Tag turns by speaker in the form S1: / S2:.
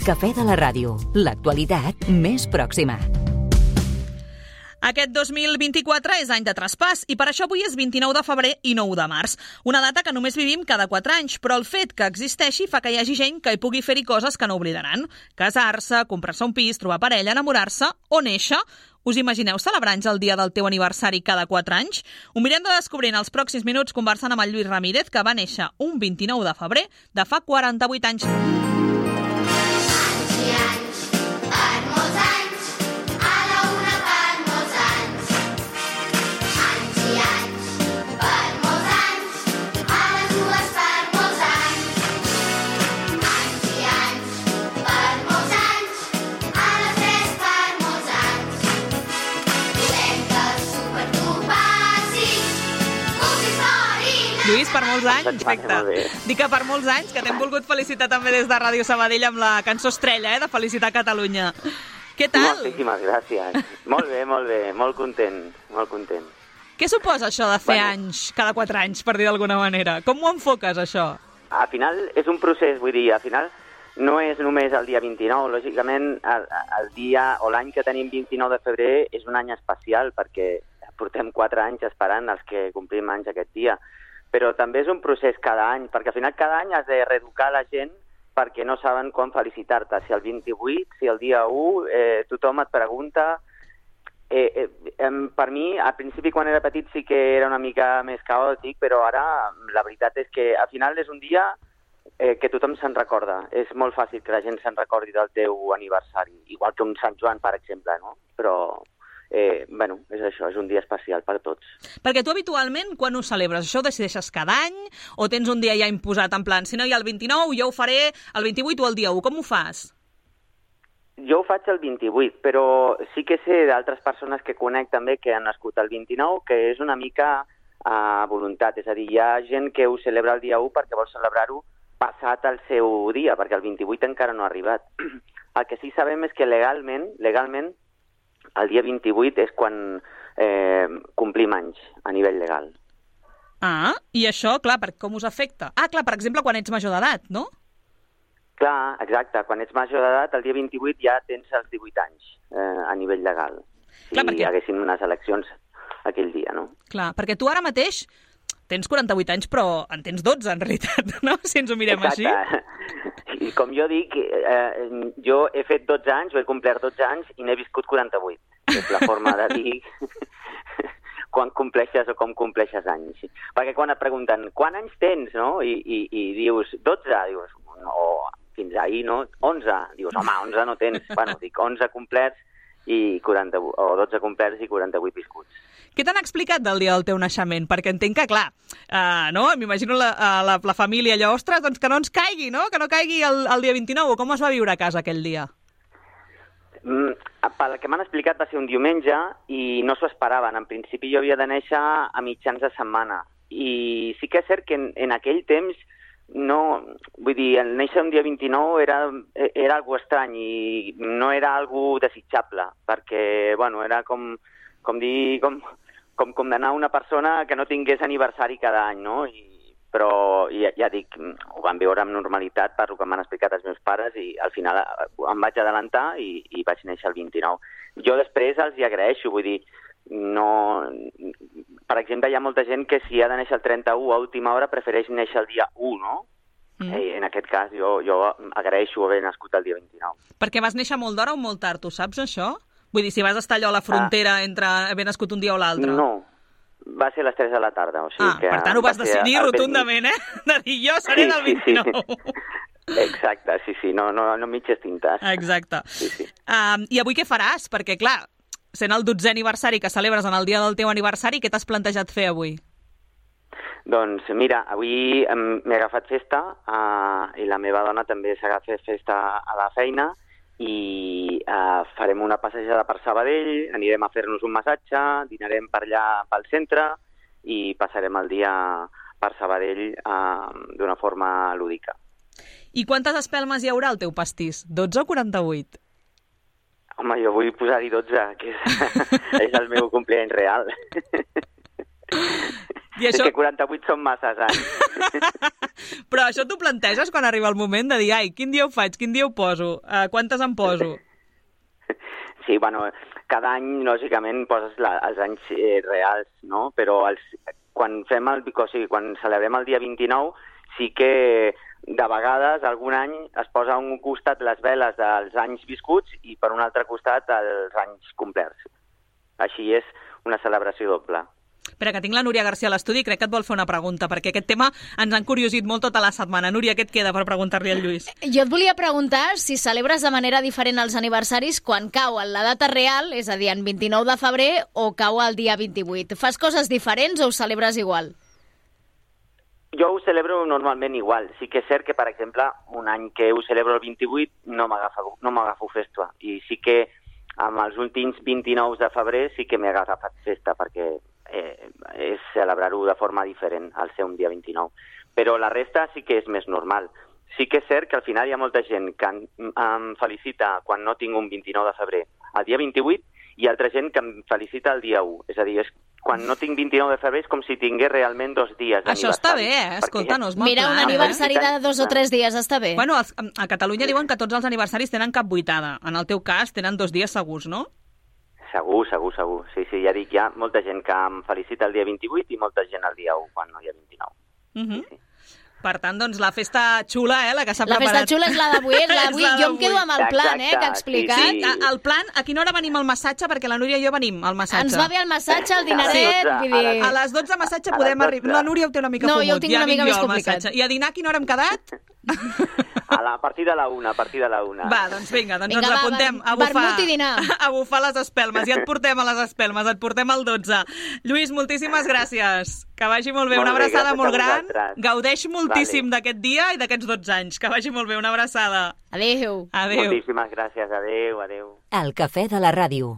S1: Cafè de la ràdio. L'actualitat més pròxima.
S2: Aquest 2024 és any de traspàs i per això avui és 29 de febrer i 9 de març. Una data que només vivim cada 4 anys, però el fet que existeixi fa que hi hagi gent que hi pugui fer-hi coses que no oblidaran. Casar-se, comprar-se un pis, trobar parella, enamorar-se o néixer. Us imagineu celebrant el dia del teu aniversari cada 4 anys? Ho mirem de descobrir en els pròxims minuts conversant amb el Lluís Ramírez, que va néixer un 29 de febrer de fa 48 anys. Lluís, per molts anys, perfecte. Dic que per molts anys, que t'hem volgut felicitar també des de Ràdio Sabadell amb la cançó Estrella, eh, de Felicitar Catalunya. Què tal?
S3: Moltíssimes gràcies. molt bé, molt bé, molt content, molt content.
S2: Què suposa això de fer
S3: Bueno.
S2: anys cada 4 anys, per dir d'alguna manera? Com ho enfoques, això?
S3: Al final és un procés, vull dir, al final no és només el dia 29, lògicament el, el dia o l'any que tenim 29 de febrer és un any especial perquè portem 4 anys esperant els que complim anys aquest dia. Però també és un procés cada any, perquè al final cada any has de reeducar la gent perquè no saben quan felicitar-te. Si el 28, si el dia 1, eh, tothom et pregunta Eh, eh, per mi, al principi, quan era petit, sí que era una mica més caòtic, però ara la veritat és que al final és un dia eh, que tothom se'n recorda. És molt fàcil que la gent se'n recordi del teu aniversari, igual que un Sant Joan, per exemple, no? Però, eh, bueno, és això, és un dia especial per tots.
S2: Perquè tu habitualment, quan ho celebres? Això ho decideixes cada any o tens un dia ja imposat en plan, si no hi ha el 29, jo ho faré el 28 o el dia 1. Com ho fas?
S3: Jo ho faig el 28, però sí que sé d'altres persones que conec també que han nascut el 29, que és una mica a voluntat. És a dir, hi ha gent que ho celebra el dia 1 perquè vol celebrar-ho passat el seu dia, perquè el 28 encara no ha arribat. El que sí sabem és que legalment, legalment, el dia 28 és quan eh, complim anys a nivell legal.
S2: Ah, i això, clar, per com us afecta? Ah, clar, per exemple, quan ets major d'edat, no?
S3: Clar, exacte. Quan ets major d'edat, el dia 28 ja tens els 18 anys eh, a nivell legal. Si
S2: Clar, perquè-
S3: haguessin unes eleccions aquell dia, no?
S2: Clar, perquè tu ara mateix tens 48 anys, però en tens 12, en realitat, no? Si ens ho mirem així.
S3: I com jo dic, eh, jo he fet 12 anys, o he complert 12 anys i n'he viscut 48. És la forma de dir quan compleixes o com compleixes anys. Perquè quan et pregunten, quan anys tens, no? I, i, i dius, 12, dius, no, fins ahir, no? 11. Dius, home, 11 no tens. bueno, dic 11 complerts i 40, o 12 complerts i 48 viscuts.
S2: Què t'han explicat del dia del teu naixement? Perquè entenc que, clar, uh, no? m'imagino la, uh, la, la família allò, ostres, doncs que no ens caigui, no? Que no caigui el, el dia 29. O com es va viure a casa aquell dia?
S3: Mm, pel que m'han explicat va ser un diumenge i no s'ho esperaven. En principi jo havia de néixer a mitjans de setmana. I sí que és cert que en, en aquell temps no... Vull dir, el néixer un dia 29 era, era algo estrany i no era algo desitjable, perquè, bueno, era com, com dir... Com, com condenar una persona que no tingués aniversari cada any, no? I, però ja, ja dic, ho van veure amb normalitat per el que m'han explicat els meus pares i al final eh, em vaig adelantar i, i vaig néixer el 29. Jo després els hi agraeixo, vull dir, no... Per exemple, hi ha molta gent que si ha de néixer el 31 a última hora prefereix néixer el dia 1, no? Mm. Eh, en aquest cas jo, jo agraeixo haver nascut el dia 29.
S2: Perquè vas néixer molt d'hora o molt tard, tu saps això? Vull dir, si vas estar allò a la frontera ah. entre haver nascut un dia o l'altre.
S3: No, va ser a les 3 de la tarda. O sigui
S2: Ah,
S3: que
S2: per tant ho vas
S3: va
S2: decidir rotundament, eh? De dir, jo seré del
S3: Sí, sí, sí.
S2: 29.
S3: Exacte, sí, sí, no, no, no mitges tintes.
S2: Exacte.
S3: Sí, sí.
S2: Um, I avui què faràs? Perquè, clar, sent el 12è aniversari que celebres en el dia del teu aniversari, què t'has plantejat fer avui?
S3: Doncs mira, avui m'he agafat festa uh, i la meva dona també s'ha festa a la feina i uh, farem una passejada per Sabadell, anirem a fer-nos un massatge, dinarem per allà pel centre i passarem el dia per Sabadell uh, d'una forma lúdica.
S2: I quantes espelmes hi haurà al teu pastís? 12 o 48?
S3: Home, jo vull posar-hi 12, que és, és el meu compleany real.
S2: I
S3: És
S2: això,
S3: que 48 són masses anys.
S2: Però això t'ho planteges quan arriba el moment de dir, ai, quin dia ho faig, quin dia ho poso, uh, quantes em poso?
S3: Sí, bueno, cada any, lògicament, poses la, els anys eh, reals, no? Però els, quan fem el, o sigui, quan celebrem el dia 29, sí que de vegades, algun any, es posa a un costat les veles dels anys viscuts i per un altre costat els anys complerts. Així és una celebració doble.
S2: Espera, que tinc la Núria García a l'estudi i crec que et vol fer una pregunta, perquè aquest tema ens han curiosit molt tota la setmana. Núria, què et queda per preguntar-li al Lluís?
S4: Jo et volia preguntar si celebres de manera diferent els aniversaris quan cau en la data real, és a dir, en 29 de febrer, o cau el dia 28. Fas coses diferents o ho celebres igual?
S3: Jo ho celebro normalment igual. Sí que és cert que, per exemple, un any que ho celebro el 28 no m'agafo no festa. I sí que amb els últims 29 de febrer sí que m'he agafat festa perquè eh, és celebrar-ho de forma diferent al ser un dia 29. Però la resta sí que és més normal. Sí que és cert que al final hi ha molta gent que em felicita quan no tinc un 29 de febrer el dia 28 i altra gent que em felicita el dia 1. És a dir, és, quan no tinc 29 de febrer és com si tingués realment dos dies
S2: Això està bé, eh? Escolta, no és molt
S4: Mira,
S2: clar,
S4: un
S2: eh?
S4: aniversari de dos o tres dies està bé.
S2: Bueno, els, a Catalunya diuen que tots els aniversaris tenen cap vuitada. En el teu cas, tenen dos dies segurs, no?
S3: Segur, segur, segur. Sí, sí, ja dic, hi ha molta gent que em felicita el dia 28 i molta gent el dia 1 quan no hi ha 29.
S2: Uh -huh.
S3: sí.
S2: Per tant, doncs, la festa xula, eh, la que s'ha
S4: La
S2: preparat.
S4: festa xula és la d'avui, és la d'avui.
S2: La
S4: Jo em quedo amb el plan, eh, que ha
S3: Exacte,
S4: explicat.
S3: sí, sí.
S2: El plan, a quina hora venim al massatge? Perquè la Núria i jo venim al massatge.
S4: Ens va bé el massatge, el
S3: les dotze,
S4: vull
S3: a
S4: dir...
S3: les-
S2: A les 12 a massatge
S3: A
S2: podem arribar...
S3: 12.
S2: La Núria ho té una mica
S4: No,
S2: fumut.
S4: jo ho tinc
S2: ja
S4: una mica més complicat.
S2: massatge. I a dinar a quina hora hem quedat?
S3: A, la, a partir de la una, a partir de la una.
S2: Va, doncs vinga, doncs
S4: Vinga,
S2: ens
S4: va,
S2: apuntem
S4: ver-
S2: a bufar,
S4: vermut i dinar.
S2: a bufar les espelmes. Ja et portem a les espelmes, et portem al 12. Lluís, moltíssimes gràcies. Que vagi molt bé,
S3: Molt
S2: una abraçada molt gran.
S3: vosaltres.
S2: Gaudeix moltíssim
S3: Vale.
S2: d'aquest dia i d'aquests 12 anys. Que vagi molt bé, una abraçada.
S4: Adéu.
S2: Adéu.
S3: Moltíssimes gràcies. Adéu, adéu.
S1: El cafè de la ràdio.